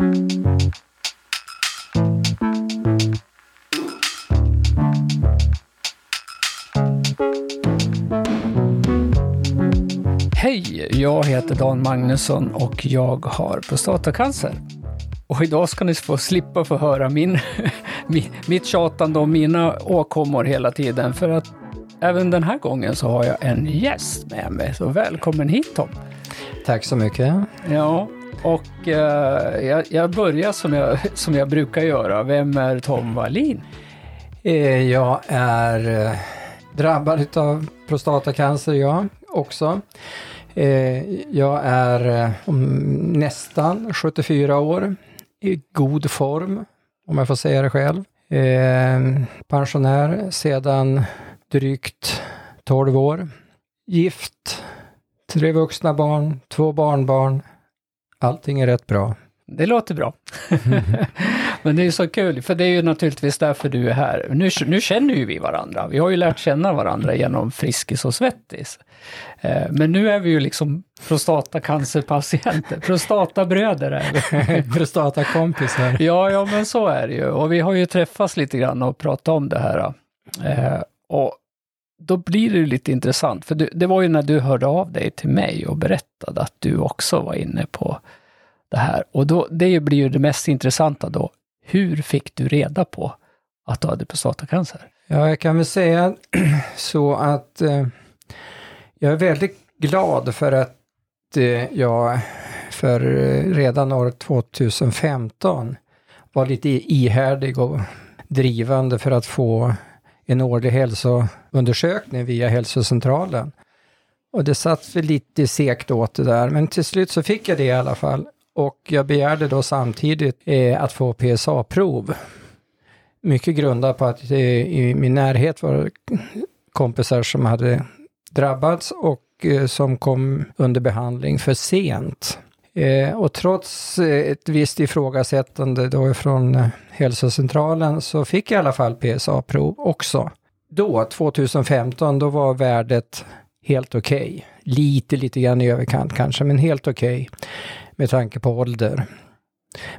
Hej, jag heter Dan Magnusson och jag har prostatacancer. Och idag ska ni få slippa få höra min, mitt tjatande om mina åkommor hela tiden. För att även den här gången så har jag en gäst med mig. Så välkommen hit Tom! Tack så mycket! Ja, och eh, jag, jag, börjar som jag, som jag brukar göra. Vem är Tom Wallin? Eh, jag är eh, drabbad av prostatacancer, jag också. Eh, jag är nästan 74 år, i god form, om jag får säga det själv. Pensionär sedan drygt 12 år. Gift, tre vuxna barn, två barnbarn. Allting är rätt bra. Det låter bra. Men det är så kul, för det är ju naturligtvis därför du är här. Nu, nu känner ju vi varandra. Vi har ju lärt känna varandra genom Friskis och Svettis. Eh, men nu är vi ju liksom prostatacancerpatienter, prostatabröder är vi. Prostatakompisar. Ja, ja men så är det ju. Och vi har ju träffats lite grann och pratat om det här. Eh, och då blir det ju lite intressant, för det var ju när du hörde av dig till mig och berättade att du också var inne på det här. Och då, det blir ju det mest intressanta då. Hur fick du reda på att du hade prostatacancer? Ja, jag kan väl säga så att eh, jag är väldigt glad för att eh, jag för eh, redan år 2015 var lite ihärdig och drivande för att få en årlig hälsoundersökning via hälsocentralen. Och det satt väl lite segt åt det där, men till slut så fick jag det i alla fall. Och jag begärde då samtidigt eh, att få PSA-prov. Mycket grundat på att eh, i min närhet var kompisar som hade drabbats och eh, som kom under behandling för sent. Eh, och trots eh, ett visst ifrågasättande då från eh, hälsocentralen så fick jag i alla fall PSA-prov också. Då, 2015, då var värdet helt okej. Okay. Lite, lite grann i överkant kanske, men helt okej. Okay med tanke på ålder.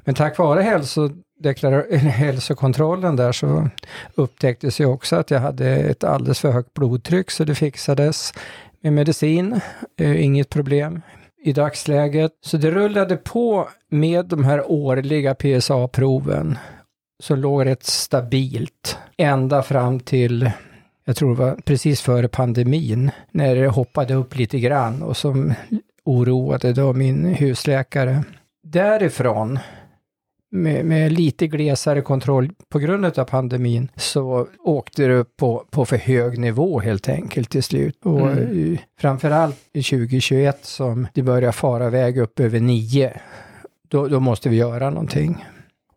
Men tack vare hälsokontrollen där så upptäcktes ju också att jag hade ett alldeles för högt blodtryck så det fixades med medicin, eh, inget problem i dagsläget. Så det rullade på med de här årliga PSA-proven som låg rätt stabilt ända fram till jag tror det var precis före pandemin, när det hoppade upp lite grann och som oroade då min husläkare. Därifrån, med, med lite glesare kontroll på grund av pandemin, så åkte det upp på, på för hög nivå helt enkelt till slut. Och mm. framförallt i 2021 som det började fara iväg upp över nio, då, då måste vi göra någonting.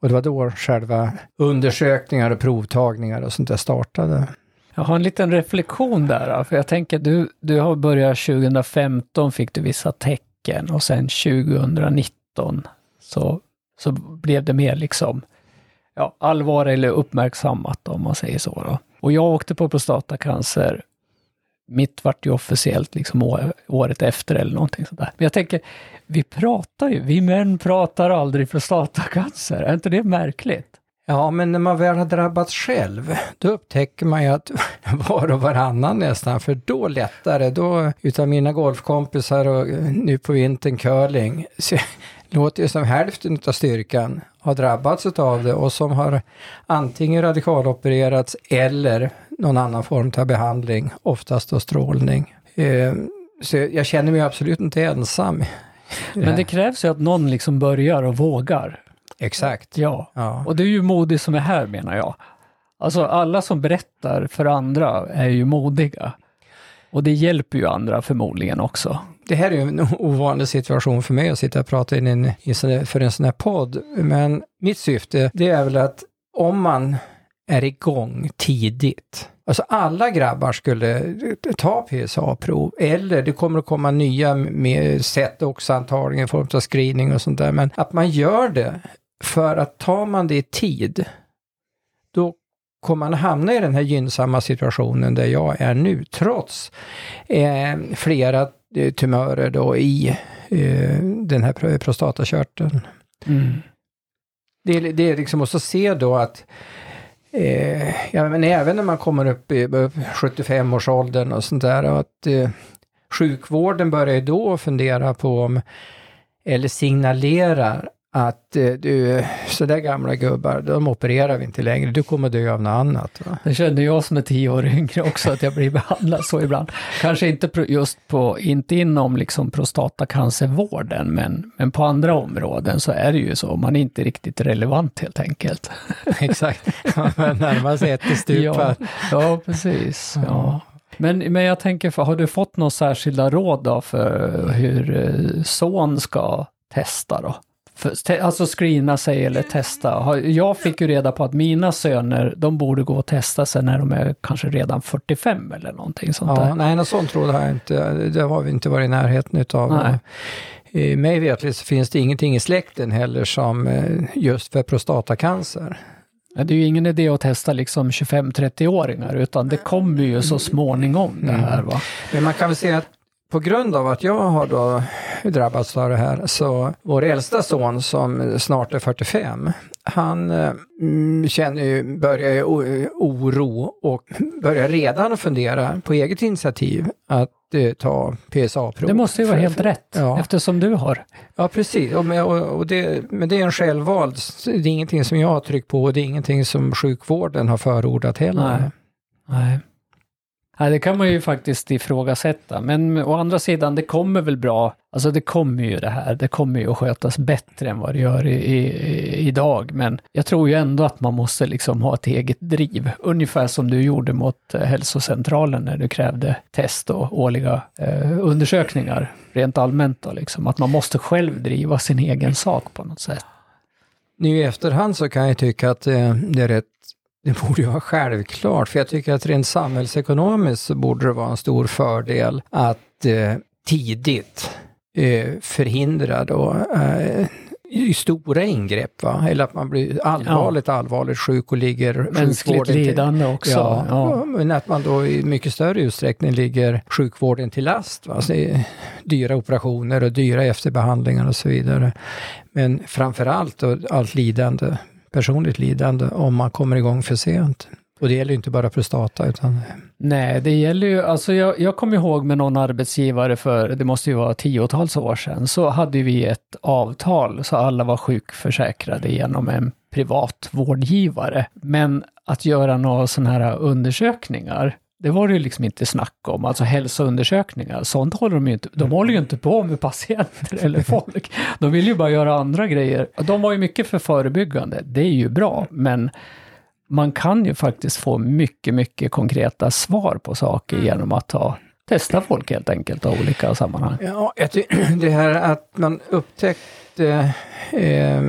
Och det var då själva undersökningar och provtagningar och sånt där startade. Jag har en liten reflektion där, för jag tänker du, du har börjat 2015 fick du vissa tecken och sen 2019 så, så blev det mer liksom ja, allvar eller uppmärksammat om man säger så. Då. Och jag åkte på prostatacancer, mitt vart ju officiellt liksom året efter eller någonting sådär. Men jag tänker, vi pratar ju, vi män pratar aldrig prostatacancer, är inte det märkligt? Ja, men när man väl har drabbats själv, då upptäcker man ju att var och varannan nästan, för då lättare, då utav mina golfkompisar och nu på vintern curling, så låter ju som hälften av styrkan har drabbats av det och som har antingen radikalopererats eller någon annan form av behandling, oftast då strålning. Eh, så jag känner mig absolut inte ensam. Men det krävs ju att någon liksom börjar och vågar. Exakt. Ja. ja, och det är ju modig som är här menar jag. Alltså alla som berättar för andra är ju modiga. Och det hjälper ju andra förmodligen också. Det här är ju en ovanlig situation för mig att sitta och prata in en, för en sån här podd. Men mitt syfte, det är väl att om man är igång tidigt, Alltså alla grabbar skulle ta PSA-prov eller det kommer att komma nya med sätt också antagligen i form av screening och sånt där. Men att man gör det för att tar man det i tid, då kommer man hamna i den här gynnsamma situationen där jag är nu, trots eh, flera tumörer då i eh, den här prostatakörteln. Mm. det, är- det är liksom också se då att eh, ja, men även när man kommer upp i upp 75-årsåldern och sånt där, att eh, sjukvården börjar ju då fundera på om, eller signalerar att eh, du, så där gamla gubbar, de opererar vi inte längre, du kommer dö av något annat. Va? Det kände jag som är tio år yngre också, att jag blir behandlad så ibland. Kanske inte just på, inte inom liksom prostatacancervården, men, men på andra områden så är det ju så. Man är inte riktigt relevant helt enkelt. Exakt, man närmar sig ett i Ja, stupa. ja precis. Ja. Men, men jag tänker, för, har du fått några särskilda råd då för hur eh, son ska testa då? För, alltså screena sig eller testa. Jag fick ju reda på att mina söner, de borde gå och testa sig när de är kanske redan 45 eller någonting sånt Ja, där. nej, något sånt råd har jag inte, det har vi inte varit i närheten utav. Nej. Eh, Mig vetligt så finns det ingenting i släkten heller som eh, just för prostatacancer. Det är ju ingen idé att testa liksom 25-30-åringar, utan det kommer ju så småningom det här. Va? Men man kan väl säga att på grund av att jag har då drabbats av det här, så vår äldsta son som snart är 45, han eh, mm, känner ju, börjar ju oro och börjar redan fundera på eget initiativ att eh, ta PSA-prov. Det måste ju vara helt rätt, Ja. eftersom du har. Ja, precis. Och, med, och det, men det är en självvald, det är ingenting som jag har tryckt på och det är ingenting som sjukvården har förordat heller. Nej. Nej. Nej, det kan man ju faktiskt ifrågasätta. Men å andra sidan, det kommer väl bra. Alltså det kommer ju det här. Det kommer ju att skötas bättre än vad det gör i, i, idag. Men jag tror ju ändå att man måste liksom ha ett eget driv. Ungefär som du gjorde mot eh, hälsocentralen när du krävde test och årliga eh, undersökningar. Rent allmänt då liksom. Att man måste själv driva sin egen sak på något sätt. Nu i efterhand så kan jag tycka att eh, det är rätt det borde ju vara självklart, för jag tycker att rent samhällsekonomiskt så borde det vara en stor fördel att eh, tidigt eh, förhindra då eh, i stora ingrepp, va? eller att man blir allvarligt, allvarligt sjuk och ligger Mänskligt till- lidande också. Ja, Ja. men att man då i mycket större utsträckning ligger sjukvården till last. Va? Så dyra operationer och dyra efterbehandlingar och så vidare. Men framför allt då, allt lidande, personligt lidande, om man kommer igång för sent. Och det gäller ju inte bara prostata, utan Nej, det gäller ju, alltså jag, jag kommer ihåg med någon arbetsgivare för, det måste ju vara tiotals år sedan, så hade vi ett avtal så alla var sjukförsäkrade genom en privat vårdgivare. Men att göra några sådana här undersökningar, det var det ju liksom inte snack om, alltså hälsoundersökningar, sånt håller de ju inte, de håller ju inte på med patienter eller folk. De vill ju bara göra andra grejer. De var ju mycket för förebyggande, det är ju bra, men man kan ju faktiskt få mycket, mycket konkreta svar på saker genom att ta, testa folk helt enkelt av olika sammanhang. Ja, jag det här att man upptäckte eh,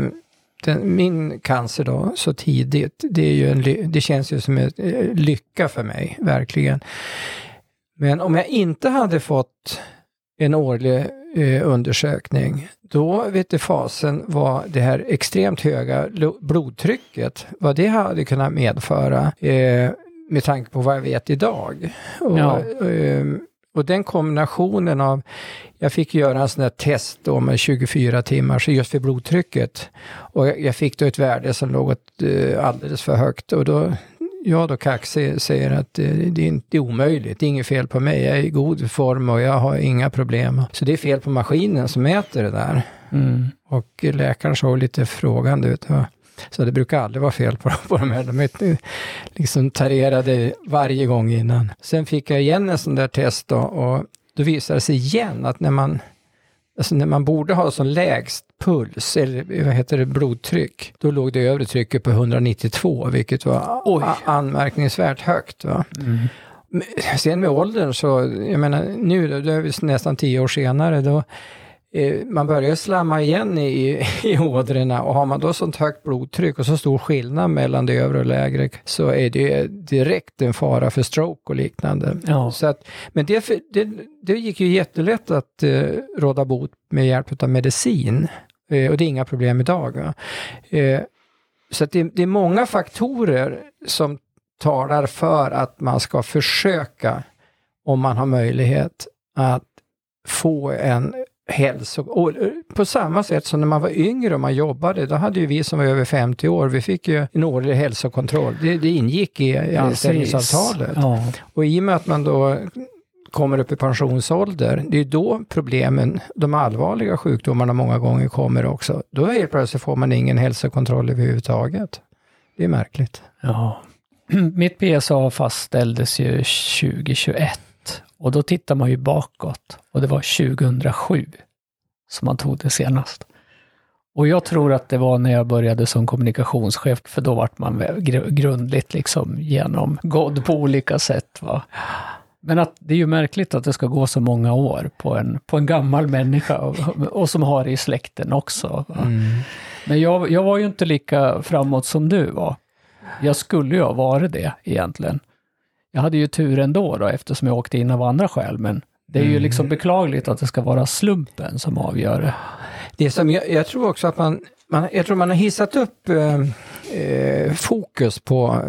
den, min cancer då så tidigt, det, är ju en, det känns ju som en eh, lycka för mig, verkligen. Men om jag inte hade fått en årlig eh, undersökning, då vet du fasen vad det här extremt höga lo- blodtrycket, vad det hade kunnat medföra eh, med tanke på vad jag vet idag. Och, Ja. eh, och den kombinationen av, jag fick göra en sån där test då med 24 timmar, så just för blodtrycket. Och jag, fick då ett värde som låg eh, alldeles för högt och då, jag då kaxig säger att eh, det är inte omöjligt, det är inget fel på mig, jag är i god form och jag har inga problem. Så det är fel på maskinen som mäter det där. Mm. Och läkaren såg lite frågande ut. Så det brukar aldrig vara fel på, på de här. De är liksom tarerade varje gång innan. Sen fick jag igen en sån där test då, och då visade det sig igen att när man, alltså när man borde ha som lägst puls, eller vad heter det, blodtryck, då låg det övre trycket på 192, vilket var Oj. anmärkningsvärt högt. Va? Mm. Sen med åldern så, jag menar nu då, då är vi nästan tio år senare, då man börjar slamma igen i, i ådrorna och har man då sånt högt blodtryck och så stor skillnad mellan det övre och lägre så är det direkt en fara för stroke och liknande. Ja. Så att, men det, det, det gick ju jättelätt att eh, råda bot med hjälp av medicin eh, och det är inga problem idag. Eh, så det, det är många faktorer som talar för att man ska försöka, om man har möjlighet, att få en hälso... Och eh, på samma sätt som när man var yngre och man jobbade, då hade ju vi som var över 50 år, vi fick ju en årlig hälsokontroll. Det, det ingick i, i anställningsavtalet. Ja. Och i och med att man då kommer upp i pensionsålder, det är då problemen, de allvarliga sjukdomarna många gånger kommer också. Då helt plötsligt får man ingen hälsokontroll överhuvudtaget. Det är märkligt. Ja. Mitt PSA fastställdes ju 2021 och då tittar man ju bakåt och det var 2007 som man tog det senast. Och jag tror att det var när jag började som kommunikationschef, för då vart man grundligt liksom genomgådd på olika sätt. Va? Men att det är ju märkligt att det ska gå så många år på en, på en gammal människa och, och som har det i släkten också. Va? Men jag, jag var ju inte lika framåt som du var. Jag skulle ju ha varit det egentligen. Jag hade ju tur ändå då eftersom jag åkte in av andra skäl, men det är ju liksom beklagligt att det ska vara slumpen som avgör det. Det som jag, jag tror också att man, man, jag tror man har hissat upp eh, eh, fokus på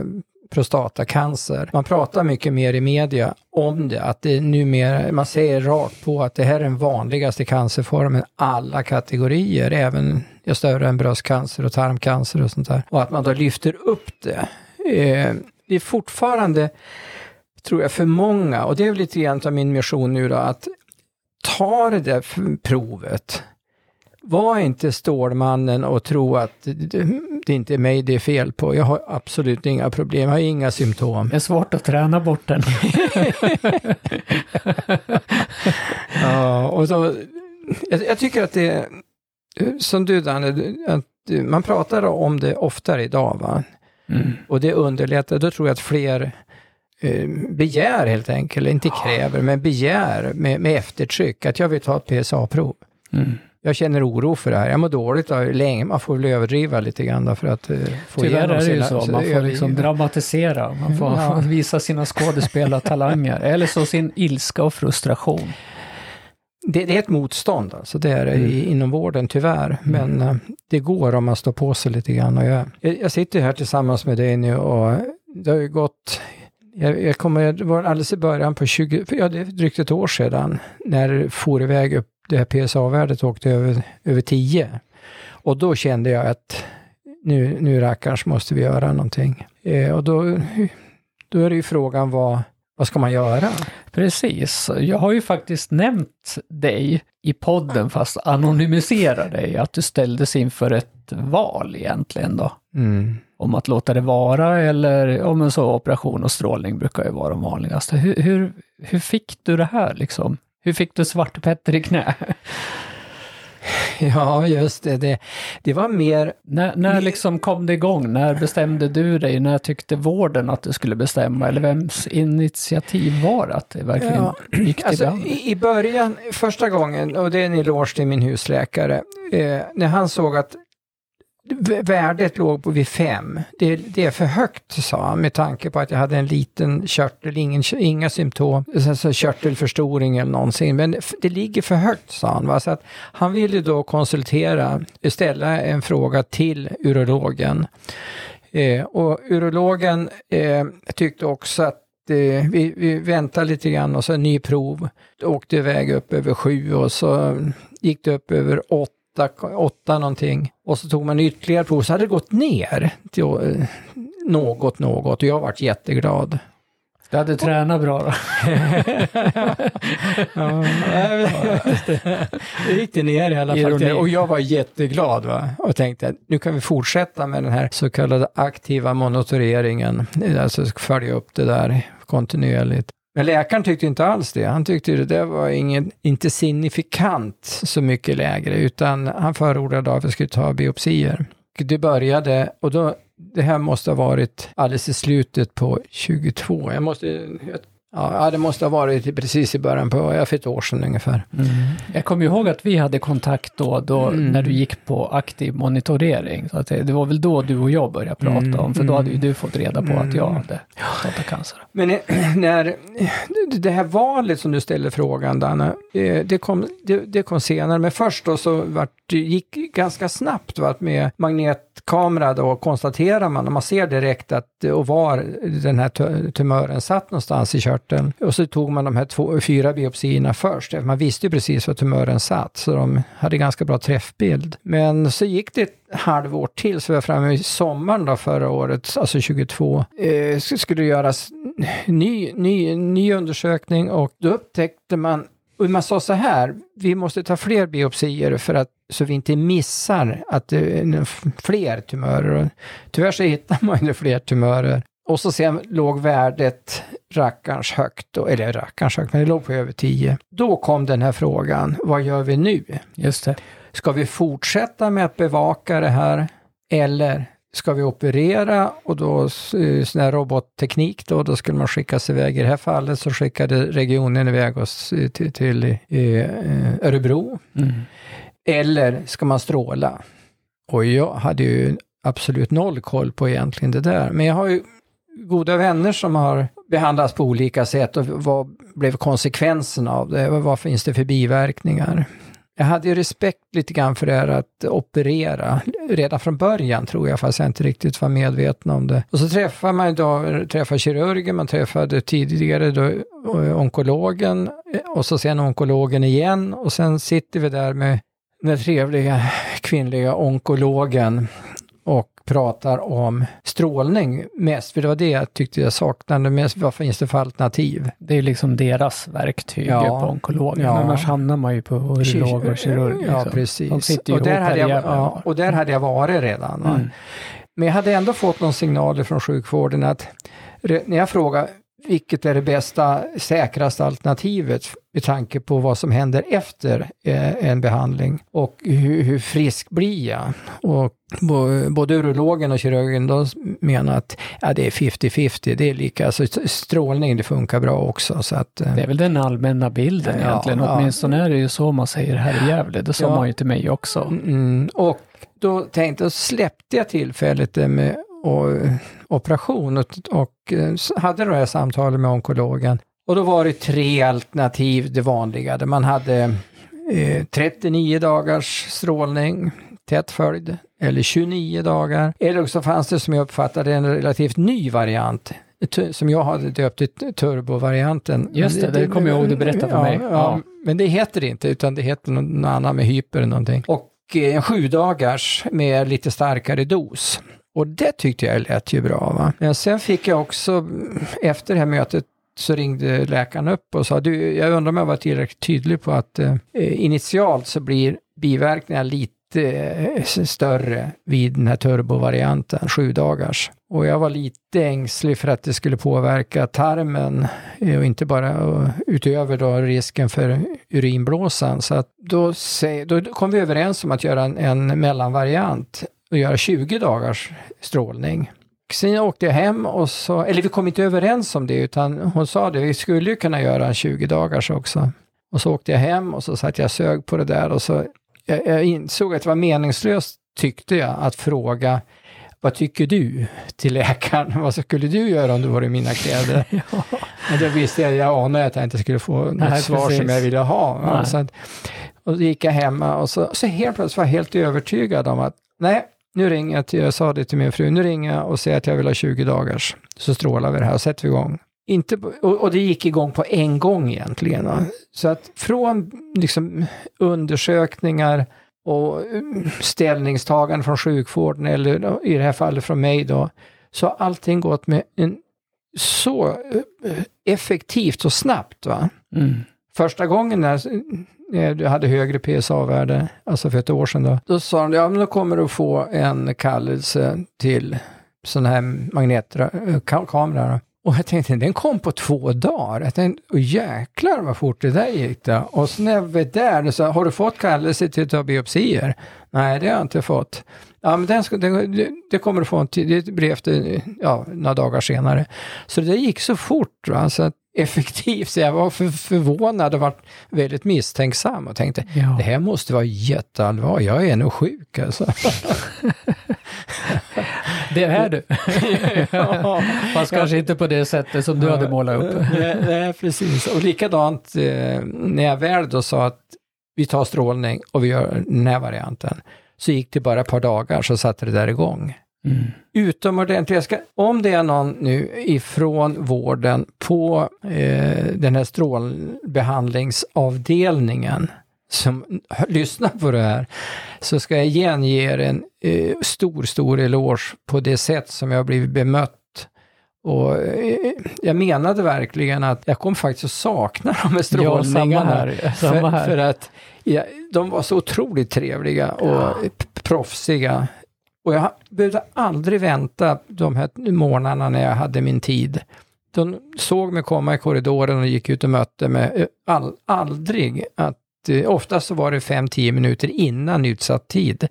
prostatacancer. Man pratar mycket mer i media om det, att det numera, man säger rakt på att det här är den vanligaste cancerformen, alla kategorier, även större än bröstcancer och tarmcancer och sånt där. Och att man då lyfter upp det. Eh, det är fortfarande, tror jag, för många, och det är lite grann av min mission nu då, att ta det där provet. Var inte Stålmannen och tro att det, inte är mig det är fel på. Jag har absolut inga problem, jag har inga symptom. Det är svårt att träna bort den. Ja, och så, jag, jag tycker att det som du Danne, att man pratar om det oftare idag va? Mm. Och det underlättar, då tror jag att fler eh, begär helt enkelt, inte kräver, men begär med, med eftertryck att jag vill ta ett PSA-prov. Mm. Jag känner oro för det här. Jag mår dåligt av länge. Man får väl överdriva lite grann för att eh, få Tyvärr igenom är det ju sina- så, man får liksom dramatisera, man får Ja. visa sina skådespelartalanger, eller så sin ilska och frustration. Det, det är ett motstånd, alltså det är Mm. i, inom vården tyvärr. Men eh, det går om man står på sig lite grann. Och jag, jag, jag sitter här tillsammans med dig nu och det har ju gått jag, jag kommer, det var alldeles i början på 20, ja det är drygt ett år sedan, när det for iväg upp, det här PSA-värdet åkte över, över 10. Och då kände jag att nu, nu rackars måste vi göra någonting. Eh, och då, då är det ju frågan vad, vad ska man göra? Precis, jag har ju faktiskt nämnt dig i podden, fast anonymiserar dig, att du ställdes inför ett val egentligen då. Mm. Om att låta det vara eller om en så operation och strålning brukar ju vara de vanligaste. Hur, hur, hur fick du det här liksom? Hur fick du Svarte Petter i knä? Ja, just det. Det, det var mer När, när liksom kom det igång? När bestämde du dig? När tyckte vården att du skulle bestämma? Eller vems initiativ var det att det verkligen Ja, gick till Alltså, i, början, första gången, och det är en eloge till min husläkare, eh, när han såg att värdet låg på vid fem, det, det är för högt, sa han, med tanke på att jag hade en liten körtel, ingen, inga symptom, alltså körtelförstoring eller någonsin, men det ligger för högt, sa han. Va? Så att han ville då konsultera, ställa en fråga till urologen. Eh, och urologen eh, tyckte också att eh, vi, vi väntar lite grann och så en ny prov. Det åkte iväg upp över sju och så gick det upp över åtta, åtta någonting. Och så tog man ytterligare prov så hade det gått ner till eh, något, något och jag varit jätteglad. Du hade tränat bra då? Ja, det gick det ner i alla fall. Ironi. Och jag var jätteglad va? och tänkte att nu kan vi fortsätta med den här så kallade aktiva monitoreringen. Alltså följa upp det där kontinuerligt. Men läkaren tyckte inte alls det. Han tyckte det där var ingen, inte signifikant så mycket lägre, utan han förordade att vi skulle ta biopsier. Det började, och då, det här måste ha varit alldeles i slutet på 22. Jag måste, ja, det måste ha varit precis i början på, för ett år sedan ungefär. Jag kommer ihåg att vi hade kontakt då, då Mm. när du gick på aktiv monitorering. Så att det, det var väl då du och jag började prata Mm, om, för då hade ju mm. du fått reda på att jag Mm. hade prostatacancer. Men eh, när eh, det här valet som du ställer frågan, Danne, eh, det kom, det, det kom senare. Men först då så vart, det gick ganska snabbt va, med magnetkamera då konstaterar man, och man ser direkt att och var den här tumören satt någonstans i körteln. Och så tog man de här två, fyra biopsierna först. Man visste ju precis var tumören satt, så de hade ganska bra träffbild. Men så gick det halvår till, så vi var framme i sommaren då förra året, alltså 22, eh, skulle det göras ny, ny, ny undersökning och då upptäckte man och man sa så här, vi måste ta fler biopsier för att, så vi inte missar att eh, det är fler tumörer. Och tyvärr så hittar man ju fler tumörer. Och så sen låg värdet rackarns högt, då, eller rackarns högt, men det låg på över 10. Då kom den här frågan, vad gör vi nu? Just det. Ska vi fortsätta med att bevaka det här eller ska vi operera och då eh, sån här robotteknik då, då skulle man skickas iväg. I det här fallet så skickade regionen iväg oss eh, till, till eh, Örebro. Mm. Eller ska man stråla? Och jag hade ju absolut noll koll på egentligen det där. Men jag har ju goda vänner som har behandlats på olika sätt och vad blev konsekvenserna av det? Vad finns det för biverkningar? Jag hade ju respekt lite grann för det här att operera redan från början tror jag, fast jag inte riktigt var medveten om det. Och så träffar man då, träffar kirurgen, man träffade tidigare då eh, onkologen eh, och så sen onkologen igen och sen sitter vi där med den trevliga kvinnliga onkologen och pratar om strålning mest, för det var det jag tyckte jag saknade mest. Vad finns det för alternativ? Det är liksom deras verktyg ja, på onkologen, ja. annars hamnar man ju på urolog och kirurg. Ja, liksom. precis. De sitter ju och, där hade jag, ja, och där hade jag varit redan. Mm. Men jag hade ändå fått någon signal från sjukvården att när jag frågade vilket är det bästa, säkraste alternativet med tanke på vad som händer efter eh, en behandling och hur, hur, frisk blir jag? Och både urologen och kirurgen de menar att ja, det är 50-50, det är lika, alltså strålning det funkar bra också. Så att, eh, det är väl den allmänna bilden ja, egentligen, ja, åtminstone är det ju så man säger här i Gävle, det sa ja, man ju till mig också. Mm, och då tänkte jag, släppte jag tillfället med och, operation och, och eh, hade det här samtalet med onkologen. Och då var det tre alternativ, det vanliga. Där man hade eh, 39 dagars strålning tätt följd, eller 29 dagar. Eller så fanns det som jag uppfattade en relativt ny variant som jag hade döpt till turbovarianten. Just det, det kommer jag ihåg du berättade för mig. Ja, ja. Men det heter det inte, utan det heter någon annan med hyper eller någonting. Och eh, en sju dagars med lite starkare dos. Och det tyckte jag lät ju bra. Va? Men sen fick jag också, efter det här mötet, så ringde läkaren upp och sa, du, jag undrar om jag var tillräckligt tydlig på att eh, initialt så blir biverkningarna lite eh, större vid den här turbovarianten, sju dagars. Och jag var lite ängslig för att det skulle påverka tarmen eh, och inte bara och, utöver då risken för urinblåsan. Så att då, då kom vi överens om att göra en, en mellanvariant och göra 20 dagars strålning. Sen åkte jag hem och så, eller vi kom inte överens om det utan hon sa det, vi skulle ju kunna göra en 20 dagars också. Och så åkte jag hem och så satt jag sög på det där och så jag, jag insåg att det var meningslöst tyckte jag att fråga vad tycker du till läkaren? Vad skulle du göra om du var i mina kläder? ja. Och då visste jag, jag anade att jag inte skulle få något Nej, svar precis. som jag ville ha. Så att, och då gick jag hemma och så, så helt plötsligt var jag helt övertygad om att nej, nu ringer jag till, jag sa det till min fru, nu ringer jag och säger att jag vill ha 20 dagars, så strålar vi det här och sätter vi igång. Inte, och, och det gick igång på en gång egentligen. Så att från liksom, undersökningar och mm, ställningstagande från sjukvården, eller i det här fallet från mig då, så har allting gått med en så eh, effektivt och snabbt. Va? Mm. Första gången när Eh, du hade högre PSA-värde, alltså för ett år sedan då, då sa de, ja men då kommer du att få en kallelse till sån här magnetkamera. Eh, Och jag tänkte, den kom på två dagar. Jag tänkte, oh, jäklar vad fort det där gick då. Och så när jag var där, så har du fått kallelse till att ta biopsier? Nej, det har jag inte fått. Ja, men den, ska, den, det kommer du få, en, det brev till, ja, några dagar senare. Så det gick så fort. Va? Så att effektivt, så jag var för, förvånad och var väldigt misstänksam och tänkte, ja. det här måste vara jätteallvarligt, jag är nog sjuk alltså. Det är du. Ja. Fast kanske inte på det sättet som du hade målat upp. nej, nej, precis. Och likadant eh, när jag väl då sa att vi tar strålning och vi gör den här varianten, så gick det bara ett par dagar så satte det där igång. Mm. Utomordentligt. Ska, om det är någon nu ifrån vården på eh, den här strålbehandlingsavdelningen som lyssnar på det här, så ska jag igen ge er en eh, stor, stor eloge på det sätt som jag blivit bemött. Och eh, jag menade verkligen att jag kom faktiskt att sakna de här Ja, strålningarna. här. Samma För, för här. att ja, de var så otroligt trevliga och p- proffsiga. Och jag behövde aldrig vänta de här månaderna när jag hade min tid. De såg mig komma i korridoren och gick ut och mötte mig. Eh, All, aldrig att, eh, oftast så var det 5-10 minuter innan utsatt tid.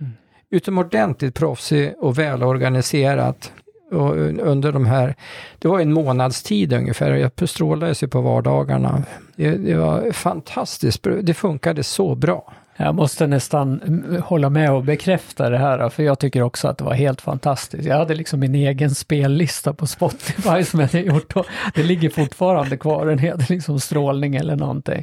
Mm. Utomordentligt proffsig och välorganiserat. Och under de här, det var en månads tid ungefär, och jag strålades ju på vardagarna. Det, det var fantastiskt, det funkade så bra. Jag måste nästan hålla med och bekräfta det här, för jag tycker också att det var helt fantastiskt. Jag hade liksom min egen spellista på Spotify som jag hade gjort och det ligger fortfarande kvar. Den heter liksom strålning eller någonting.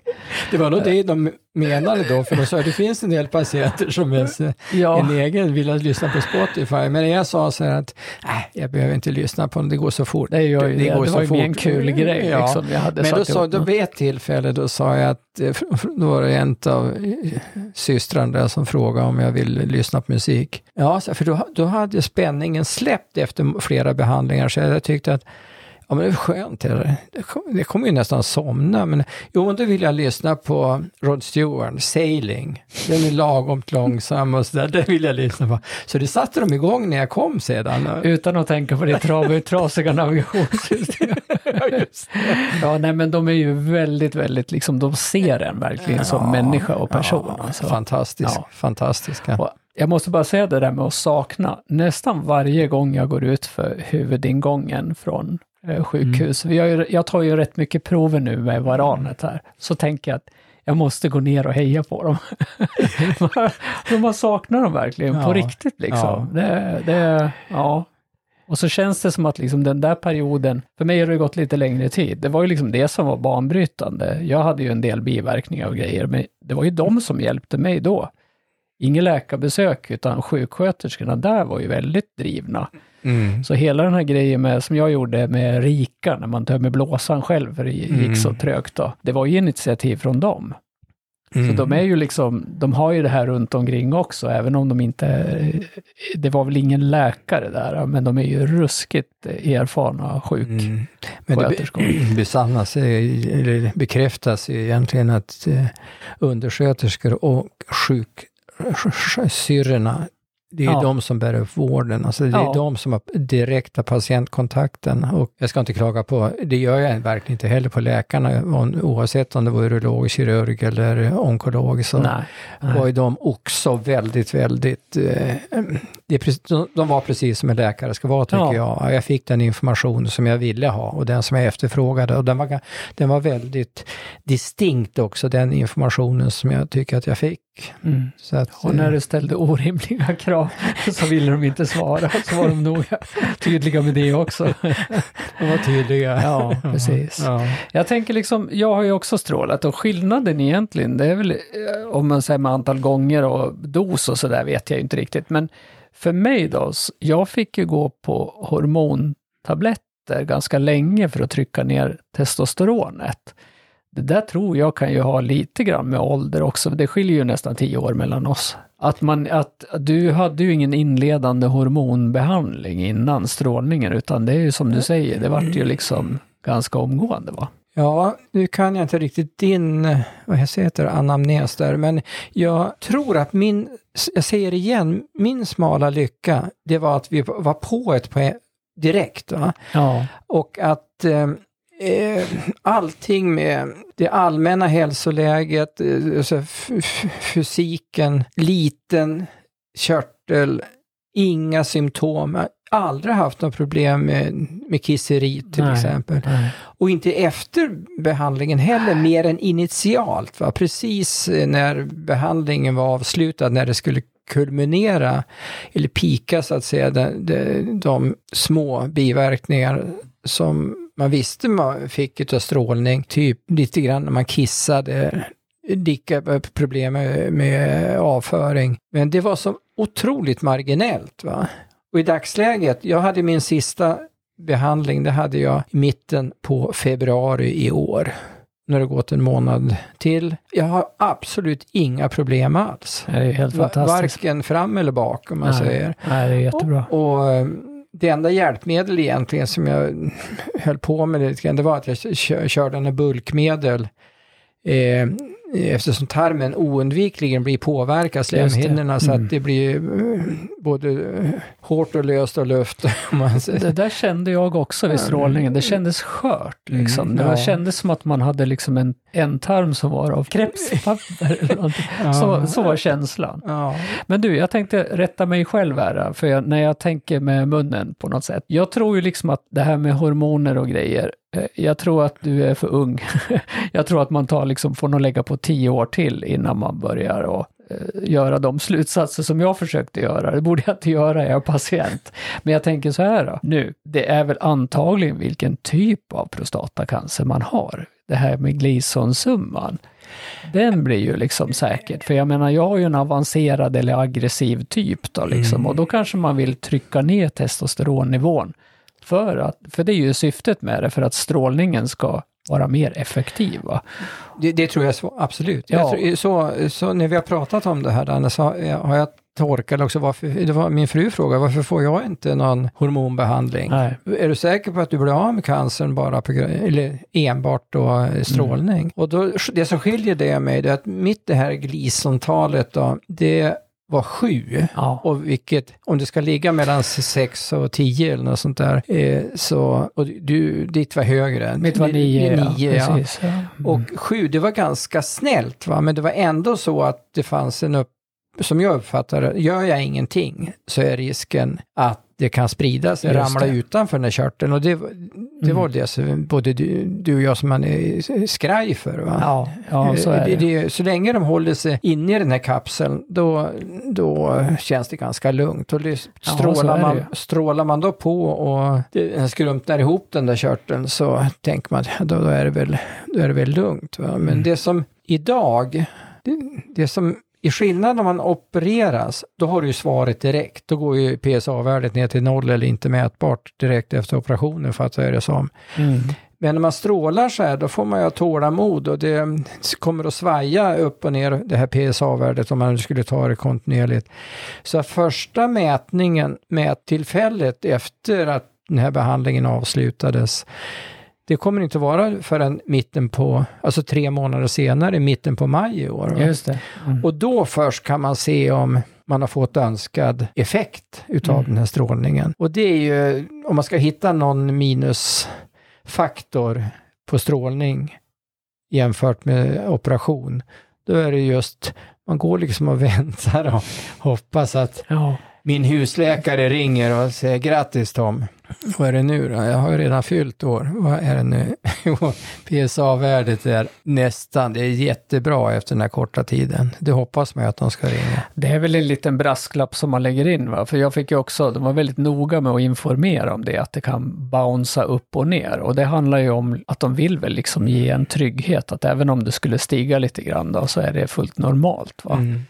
Det var nog det de menade då, för de sa att det finns en del patienter som ens Ja, en egen vill lyssna på Spotify, men jag sa så här att nej, jag behöver inte lyssna på den, det går så fort. det, gör ju det. det, går så var ju en kul grej Ja. liksom. Men då, sa, då vid ett tillfälle då sa jag att, Eh, då var det en av eh, systrarna där som frågade om jag ville lyssna på musik. Ja, för då, då hade spänningen släppt efter flera behandlingar, så jag tyckte att Ja, men det är skönt. Det, det, kom, det kommer ju nästan somna, men jo, men då vill jag lyssna på Rod Stewart, Sailing. Den är lagom långsam och sådär, det vill jag lyssna på. Så det satte de igång när jag kom sedan. Utan att tänka på det trasiga, trasiga navigationssystem. ja, nej men de är ju väldigt, väldigt liksom, de ser en verkligen som människa och person. Ja, alltså. fantastisk, Ja. fantastiska. Och jag måste bara säga det där med att sakna. Nästan varje gång jag går ut för huvudingången från sjukhus, vi har ju, jag tar ju rätt mycket prover nu med varanet här, så tänker jag att jag måste gå ner och heja på dem. För man saknar dem verkligen, på Ja. riktigt liksom. Det, det, ja. Och så känns det som att liksom den där perioden, för mig har det gått lite längre tid, det var ju liksom det som var banbrytande. Jag hade ju en del biverkningar och grejer, men det var ju de som hjälpte mig då. Inget läkarbesök, utan sjuksköterskorna där var ju väldigt drivna. Mm. Så hela den här grejen med, som jag gjorde med Rika, när man tömmer blåsan själv, för det gick Mm. så trögt då, det var ju initiativ från dem. Mm. Så de är ju liksom, de har ju det här runt omkring också, även om de inte, det var väl ingen läkare där, men de är ju ruskigt erfarna sjuksköterskor. Mm. Men det be- besannas, eh, eller bekräftas ju egentligen att eh, undersköterskor och sjuksyrrorna, det är Ja. de som bär upp vården. Alltså det är Ja. de som har direkta patientkontakten. Och jag ska inte klaga på, det gör jag verkligen inte heller på läkarna, oavsett om det var urolog, kirurg eller onkolog. Så Nej. var ju de också väldigt, väldigt... Eh, det de, var precis som en läkare ska vara, tycker Ja. jag. Jag fick den information som jag ville ha och den som jag efterfrågade. Och den var, den var väldigt distinkt också, den informationen som jag tycker att jag fick. Mm. Så att, Och när eh, du ställde orimliga krav så ville de inte svara, så var de nog tydliga med det också. de var tydliga. Ja, precis. Ja. Jag tänker liksom, jag har ju också strålat och skillnaden egentligen, det är väl, eh, om man säger med antal gånger och dos och sådär vet jag ju inte riktigt, men för mig då, jag fick ju gå på hormontabletter ganska länge för att trycka ner testosteronet. Det där tror jag kan ju ha lite grann med ålder också, det skiljer ju nästan tio år mellan oss. Att man, att du hade ju ingen inledande hormonbehandling innan strålningen, utan det är ju som du säger, det vart ju liksom ganska omgående va? Ja, nu kan jag inte riktigt din, vad heter det, anamnes där, men jag tror att min, jag säger igen, min smala lycka, det var att vi var på ett på direkt. Va? Ja. Och att eh, eh, allting med det allmänna hälsoläget, eh, alltså fysiken, liten körtel, inga symptom. Aldrig haft något problem med, med kisseri till Nej. exempel. Och inte efter behandlingen heller, mer än initialt. Va? Precis eh, när behandlingen var avslutad, när det skulle kulminera, eller pika så att säga, de, de, de små biverkningar som man visste man fick av strålning, typ lite grann när man kissade, lika problem med, med avföring. Men det var så otroligt marginellt. Va? Och i dagsläget, jag hade min sista behandling, det hade jag i mitten på februari i år. Nu har det gått en månad till. Jag har absolut inga problem alls. Det är helt fantastiskt. Varken fram eller bak om man Nej. säger. Nej, det är jättebra. Och, och eh, det enda hjälpmedel egentligen som jag höll på med lite grann, det var att jag körde en bulkmedel. Eh, eftersom tarmen oundvikligen blir påverkad, det. slemhinnorna, så Mm. att det blir eh, både eh, hårt och löst och luft. Det där kände jag också vid strålningen. Det kändes skört liksom. Mm, Det ja. kändes som att man hade liksom en, en tarm som var av krepspapper någonting. Så, så var känslan. Ja. Men du, jag tänkte rätta mig själv här, för jag, när jag tänker med munnen på något sätt. Jag tror ju liksom att det här med hormoner och grejer, jag tror att du är för ung. jag tror att man tar liksom, får nog lägga på tio år till innan man börjar och eh, göra de slutsatser som jag försökte göra. Det borde jag inte göra, jag är patient. Men jag tänker så här då, nu, det är väl antagligen vilken typ av prostatacancer man har. Det här med Gleason-summan. Den blir ju liksom säkert, för jag menar jag har ju en avancerad eller aggressiv typ då liksom Mm. och då kanske man vill trycka ner testosteronnivån. För, att, för det är ju syftet med det, för att strålningen ska vara mer effektiv. Va? Det, det tror jag så, absolut. Ja. Tror, så, så när vi har pratat om det här, Danne, så har jag- torkat också varför, det var min fru fråga, varför får jag inte någon hormonbehandling? Nej. Är du säker på att du blir av med cancern bara på, eller enbart då strålning? Mm. Och då, det som skiljer det mig, det är att mitt det här Gleason-talet då, det var sju. Ja. Och vilket, om det ska ligga mellan 6 och 10 eller något sånt där, eh, så, och du, ditt var högre. Mitt var nio, ja. nio ja. Precis, ja. Mm. Och sju, det var ganska snällt va, men det var ändå så att det fanns en upp, som jag uppfattar det, gör jag ingenting så är risken att det kan sprida sig, Just ramla det. utanför den här körteln. Och det, det Mm. var det som både du, du och jag som man är skraj för. Va? ja, ja, så är det, det. så länge de håller sig inne i den här kapseln, då, då känns det ganska lugnt. Och strålar, det man, strålar man då på och den skrumpnar ihop den där körteln så tänker man då, då, är, det väl, då är det väl lugnt. Va? Men Mm. det som idag, det, det som i skillnad om man opereras, då har du ju svaret direkt. Då går ju PSA-värdet ner till noll eller inte mätbart direkt efter operationen, fattar jag det som. Mm. Men när man strålar så här, då får man ju ha tålamod och det kommer att svaja upp och ner, det här PSA-värdet, om man skulle ta det kontinuerligt. Så första mätningen, mättillfället efter att den här behandlingen avslutades, det kommer inte vara förrän mitten på, alltså tre månader senare, mitten på maj i år. Just det. Mm. Och då först kan man se om man har fått önskad effekt utav Mm. den här strålningen. Och det är ju, om man ska hitta någon minusfaktor på strålning jämfört med operation, då är det just, man går liksom och väntar och hoppas att Ja. Min husläkare ringer och säger grattis Tom. Vad är det nu då? Jag har ju redan fyllt år. Vad är det nu? Jo, PSA-värdet är nästan, det är jättebra efter den här korta tiden. Det hoppas man att de ska ringa. Det är väl en liten brasklapp som man lägger in, va? för jag fick ju också, de var väldigt noga med att informera om det, att det kan bouncea upp och ner. Och det handlar ju om att de vill väl liksom ge en trygghet, att även om det skulle stiga lite grann då, så är det fullt normalt. Va? Mm.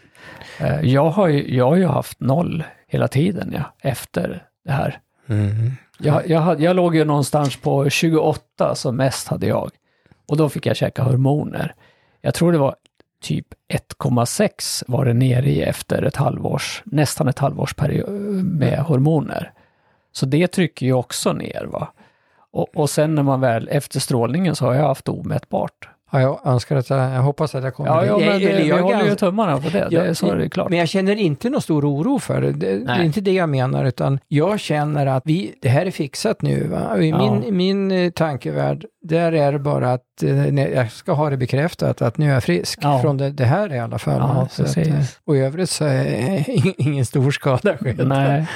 Eh, Jag, har ju, jag har ju haft noll hela tiden ja, efter det här. Mm. Jag, jag, jag låg ju någonstans på 28 som mest hade jag. Och då fick jag käka hormoner. Jag tror det var typ 1,6 var det nere i efter ett halvårs, nästan ett halvårs period med hormoner. Så det trycker ju också ner. va. Och, och sen när man väl, efter strålningen så har jag haft omätbart. Ja, jag önskar att jag, jag hoppas att jag kommer Ja, ja men Jag- det, jag är håller ju tummarna på det. det är, så är det klart. Men jag känner inte någon stor oro för det. Det, det är inte det jag menar, utan jag känner att vi, det här är fixat nu. Va? I Ja. min, min eh, tankevärld, där är det bara att eh, jag ska ha det bekräftat att nu är jag frisk. Ja. Från det, det här i alla fall. Ja? Så att, eh, och i övrigt så är ingen stor skada skedd. Nej.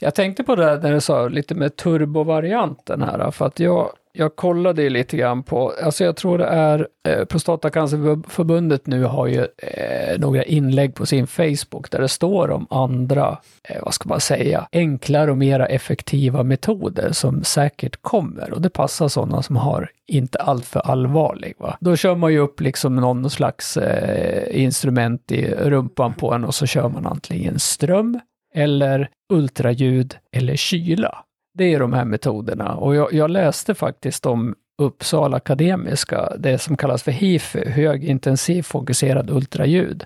Jag tänkte på det där när du sa lite med turbovarianten här, för att jag jag kollade ju lite grann på, alltså jag tror det är eh, Prostatacancerförbundet nu har ju eh, några inlägg på sin Facebook där det står om andra, eh, vad ska man säga, enklare och mera effektiva metoder som säkert kommer och det passar sådana som har inte alltför allvarlig. Va? Då kör man ju upp liksom någon slags eh, instrument i rumpan på en och så kör man antingen ström eller ultraljud eller kyla. Det är de här metoderna och jag, jag läste faktiskt om Uppsala Akademiska, det som kallas för HIFU, högintensiv fokuserad ultraljud.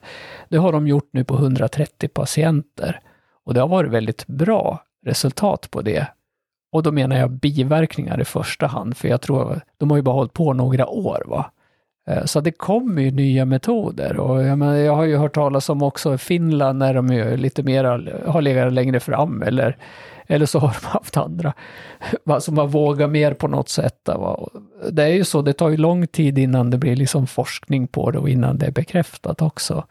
Det har de gjort nu på 130 patienter och det har varit väldigt bra resultat på det. Och då menar jag biverkningar i första hand, för jag tror de har ju bara hållit på några år. va. Eh, så det kommer ju nya metoder och jag, menar, jag har ju hört talas om också i Finland när de ju lite mer har legat längre fram eller eller så har de haft andra som har vågat mer på något sätt. Va? Det är ju så, det tar ju lång tid innan det blir liksom forskning på det och innan det är bekräftat också.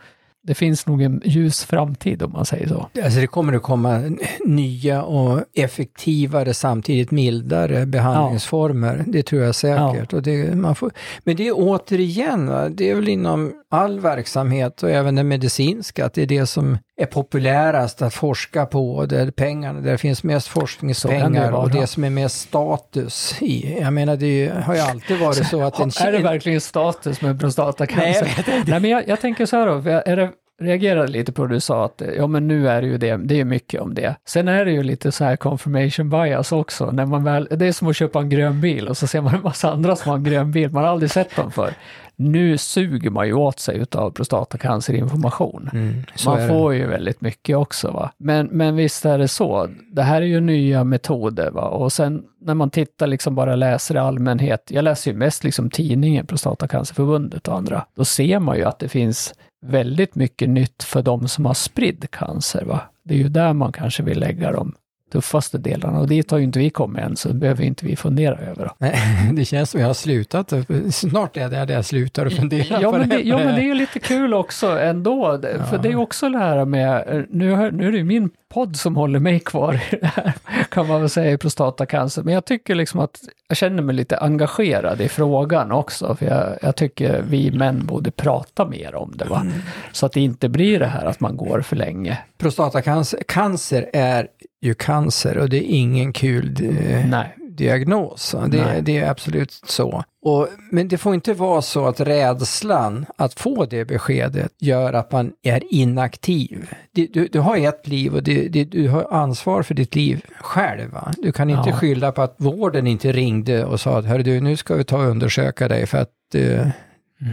Det finns nog en ljus framtid om man säger så. Alltså det kommer att komma nya och effektivare samtidigt mildare behandlingsformer. Ja. Det tror jag säkert. Ja. Och det, man får, men det är återigen, det är väl inom all verksamhet och även den medicinska, att det är det som är populärast att forska på, där pengarna, där det finns mest forskningspengar och det som är mest status i. Jag menar, det har ju alltid varit så att en... Är det verkligen status med prostatacancer? Nej, Nej men jag, jag, tänker så här då, är det, reagerade lite på det du sa att ja men nu är det ju det, det är mycket om det. Sen är det ju lite så här confirmation bias också, när man väl, det är som att köpa en grön bil och så ser man en massa andra som har en grön bil, man har aldrig sett dem för nu suger man ju åt sig utav prostatacancerinformation. Mm, man får ju väldigt mycket också. Va? Men, men visst är det så. Det här är ju nya metoder. Va? Och sen när man tittar, liksom bara läser i allmänhet, jag läser ju mest liksom tidningen Prostatacancerförbundet och andra, då ser man ju att det finns väldigt mycket nytt för de som har spridd cancer. Va? Det är ju där man kanske vill lägga dem tuffaste delarna och dit har ju inte vi kommit än, så det behöver inte vi fundera över. Nej, det känns som jag har slutat, snart är det där jag slutar fundera ja, på men det. Ja, men det är ju lite kul också ändå, ja. för det är också det här med, nu, nu är det ju min podd som håller mig kvar i det här, kan man väl säga, i prostatacancer. Men jag tycker liksom att jag känner mig lite engagerad i frågan också, för jag, jag tycker vi män borde prata mer om det, va? Mm. Så att det inte blir det här att man går för länge. Prostatacancer cancer är ju cancer och det är ingen kul eh, Nej. diagnos. Det, det, är absolut så. Och, men det får inte vara så att rädslan att få det beskedet gör att man är inaktiv. Du, du, du har ett liv och det, du har ansvar för ditt liv själv. Va? Du kan inte ja. skylla på att vården inte ringde och sa att Hör du, nu ska vi ta och undersöka dig för att uh, mm.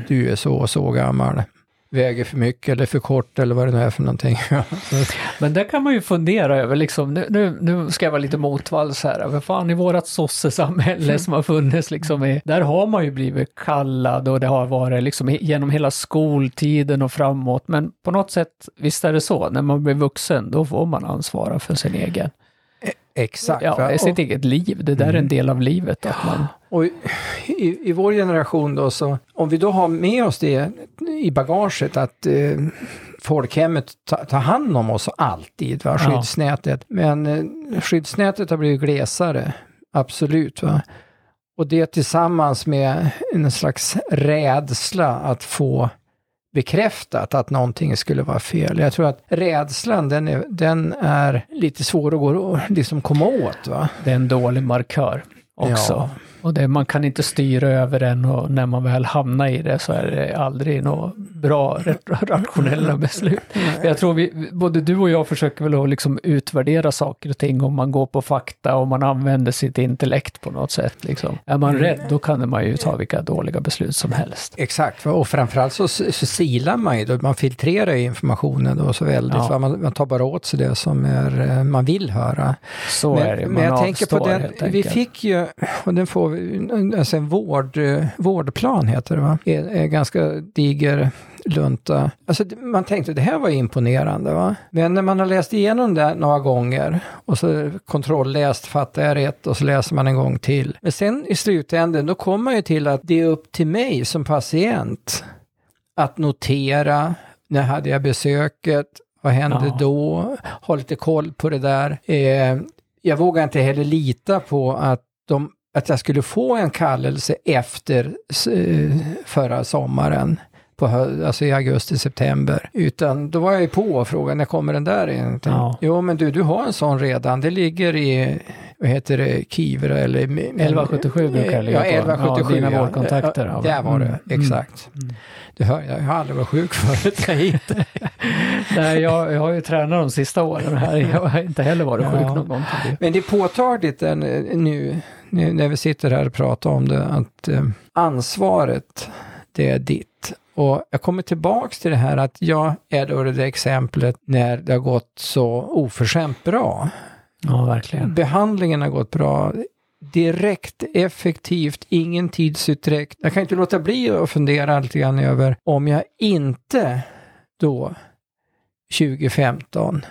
du är så och så gammal väger för mycket eller för kort eller vad det nu är för någonting. Men där kan man ju fundera över, liksom, nu, nu, nu ska jag vara lite motvalls här, för fan i vårat sossesamhälle som har funnits, liksom, i, där har man ju blivit kallad och det har varit liksom genom hela skoltiden och framåt. Men på något sätt, visst är det så, när man blir vuxen, då får man ansvara för sin egen Exakt. Ja, sitt och, eget liv. Det där mm. är en mm. del av livet. Att man... Och i, i vår generation då, så om vi då har med oss det i bagaget att eh, folkhemmet tar ta hand om oss alltid, va? skyddsnätet. Men eh, skyddsnätet har blivit glesare, absolut. Va? Och det tillsammans med en slags rädsla att få bekräftat att någonting skulle vara fel. Jag tror att rädslan, den är, den är lite svår att gå, liksom komma åt. Va? Det är en dålig markör också. Ja. Och det, man kan inte styra över den och när man väl hamnar i det så är det aldrig några bra, rationella beslut. Jag tror vi, både du och jag försöker väl att liksom utvärdera saker och ting om man går på fakta och man använder sitt intellekt på något sätt. Liksom. Är man rädd, då kan man ju ta vilka dåliga beslut som helst. Exakt, och framförallt så, så silar man ju, då, man filtrerar informationen då så väldigt, ja. man, man tar bara åt sig det som är, eh, man vill höra. Så men, är det, man men jag tänker på den, vi fick ju, och den får alltså en vård, vårdplan heter det va? Är, är ganska diger lunta. Alltså man tänkte det här var imponerande va. Men när man har läst igenom det några gånger och så kontrollläst, fattar jag rätt och så läser man en gång till. Men sen i slutändan då kommer man ju till att det är upp till mig som patient att notera när hade jag besöket, vad hände ja. då? Ha lite koll på det där. Eh, jag vågar inte heller lita på att de att jag skulle få en kallelse efter eh, förra sommaren. På, alltså i augusti, september. Utan då var jag ju på och frågade, när kommer den där egentligen? Ja. Jo, men du, du har en sån redan. Det ligger i, vad heter det, Kivra eller... 1177 brukar det ligga ja, på. 1177. Ja, dina vårdkontakter, Ja, ja. där var det, Mm. exakt. Du hör, jag har aldrig varit sjuk förut. Jag hittade. Nej, jag, jag har ju tränat de sista åren här. Jag har inte heller varit sjuk Ja. någon gång. Men det är påtagligt den, nu, nu när vi sitter här och pratar om det, att eh, ansvaret, det är ditt. Och jag kommer tillbaks till det här att jag är då det där exemplet när det har gått så oförskämt bra. Ja, verkligen. Behandlingen har gått bra. Direkt, effektivt, ingen tidsutdräkt. Jag kan inte låta bli att fundera lite grann över om jag inte då 2015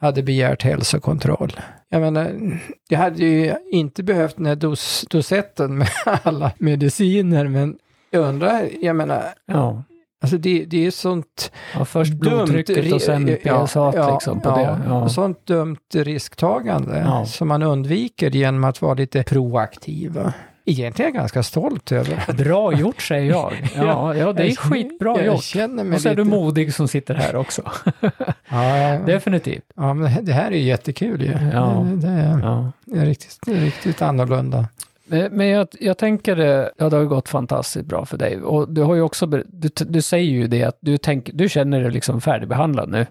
hade begärt hälsokontroll. Jag menar, jag hade ju inte behövt den här dos, dosetten med alla mediciner, men jag undrar, jag menar, Ja. alltså det, det är sånt ja, först dumt... blodtrycket och sen PSA ja, liksom på ja, det. Ja. och sånt dumt risktagande som man undviker genom att vara lite proaktiva. Egentligen är ganska stolt över. Bra gjort säger jag. Ja, ja det är skitbra jag gjort. känner mig Och så är du modig som sitter här också. Ja, Definitivt. ja, men det här är jättekul ju. Ja. Det, är, Ja. det är riktigt, det är riktigt annorlunda. Men jag, jag tänker, ja det har gått fantastiskt bra för dig. Och du har ju också, du, du säger ju det att du, tänk, du känner dig liksom färdigbehandlad nu.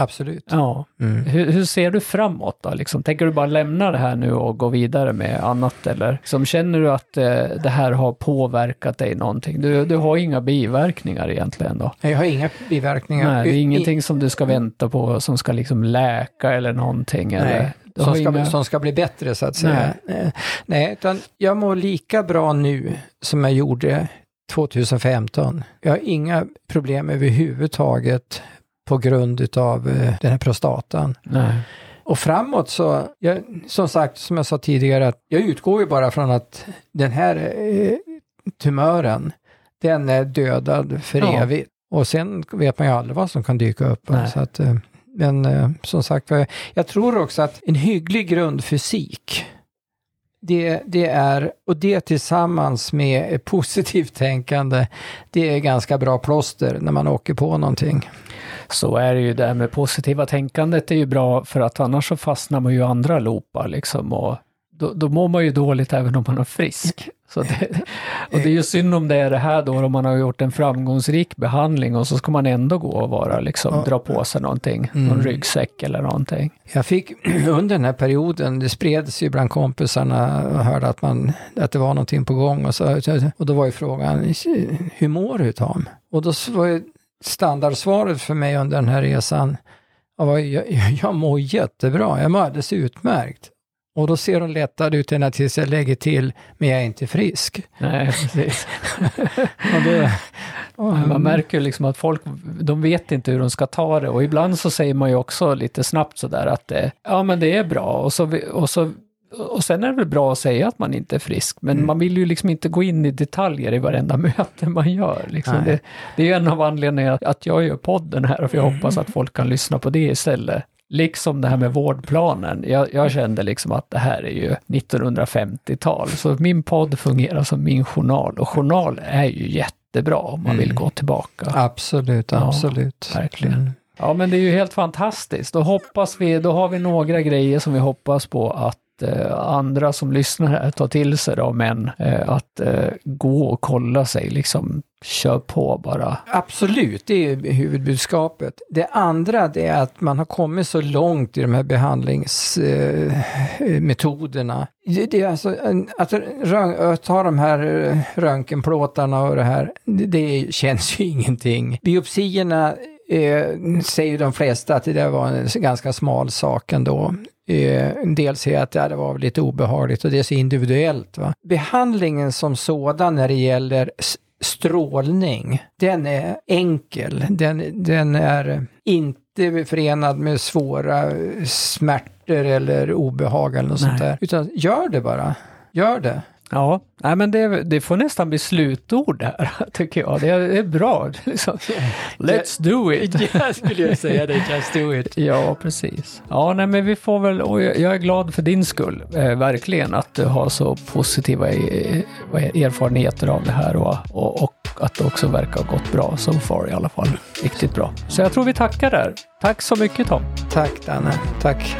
Absolut. Ja. Mm. Hur, hur ser du framåt då? Liksom, tänker du bara lämna det här nu och gå vidare med annat eller? Som känner du att eh, det här har påverkat dig någonting? Du, du har inga biverkningar egentligen då? Jag har inga biverkningar. Nej, det är ingenting som du ska vänta på som ska liksom läka eller någonting? Eller? Nej, som ska, inga- som ska bli bättre så att säga. Nej. Nej, utan jag mår lika bra nu som jag gjorde 2015. Jag har inga problem överhuvudtaget på grund utav eh, den här prostatan. Nej. Och framåt så, jag, som sagt, som jag sa tidigare, att jag utgår ju bara från att den här eh, tumören, den är dödad för Ja. evigt. Och sen vet man ju aldrig vad som kan dyka upp. Så att, eh, men eh, som sagt, jag, jag tror också att en hygglig grundfysik, det, det är, och det tillsammans med positivt tänkande, det är ganska bra plåster när man åker på någonting. Så är det ju det här med positiva tänkandet är ju bra för att annars så fastnar man ju i andra loopar liksom och då, då mår man ju dåligt även om man är frisk. Så det, och det är ju synd om det är det här då om man har gjort en framgångsrik behandling och så ska man ändå gå och vara liksom, Ja. dra på sig någonting, Mm. någon ryggsäck eller någonting. Jag fick under den här perioden, det spreds ju bland kompisarna och hörde att, man, att det var någonting på gång och, så, och då var ju frågan, hur mår du Tom? Och då var ju standardsvaret för mig under den här resan, jag, jag, jag mår jättebra, jag mår alldeles utmärkt. Och då ser hon lättad ut ända tills jag lägger till, men jag är inte frisk. Nej, precis. Då, Man märker liksom att folk, de vet inte hur de ska ta det och ibland så säger man ju också lite snabbt sådär att det, ja men det är bra och så, och så och sen är det väl bra att säga att man inte är frisk, men Mm. man vill ju liksom inte gå in i detaljer i varenda möte man gör. Liksom. Det, det är en av anledningarna att jag gör podden här, för jag Mm. hoppas att folk kan lyssna på det istället. Liksom det här med vårdplanen. Jag, jag kände liksom att det här är ju 1950-tal, så min podd fungerar som min journal och journal är ju jättebra om man vill Mm. gå tillbaka. absolut, Ja, absolut. verkligen. Mm. Ja, men det är ju helt fantastiskt. Då hoppas vi, då har vi några grejer som vi hoppas på att eh, andra som lyssnar här tar till sig då, men eh, att eh, gå och kolla sig, liksom kör på bara. Absolut, det är huvudbudskapet. Det andra det är att man har kommit så långt i de här behandlingsmetoderna. Det, det är alltså, att, att ta de här eh, röntgenplåtarna och det här, det, känns ju ingenting. Biopsierna eh, säger de flesta att det där var en ganska smal sak ändå. Eh, En del säger att ja, det var lite obehagligt och det är så individuellt. Va? Behandlingen som sådan när det gäller strålning, den är enkel. Den, den är inte förenad med svåra smärtor eller obehag eller något sånt Nej. där. Utan gör det bara. Gör det. Ja, nej men det, det får nästan bli slutord här, tycker jag. Det är, det är bra. Liksom. Let's do it! Jag skulle jag säga det, just do it. Ja, precis. Ja, nej men vi får väl, och jag är glad för din skull, eh, verkligen, att du har så positiva eh, erfarenheter av det här och, och, och att det också verkar ha gått bra so far i alla fall. Riktigt bra. Så jag tror vi tackar där. Tack så mycket Tom. Tack Danne, tack.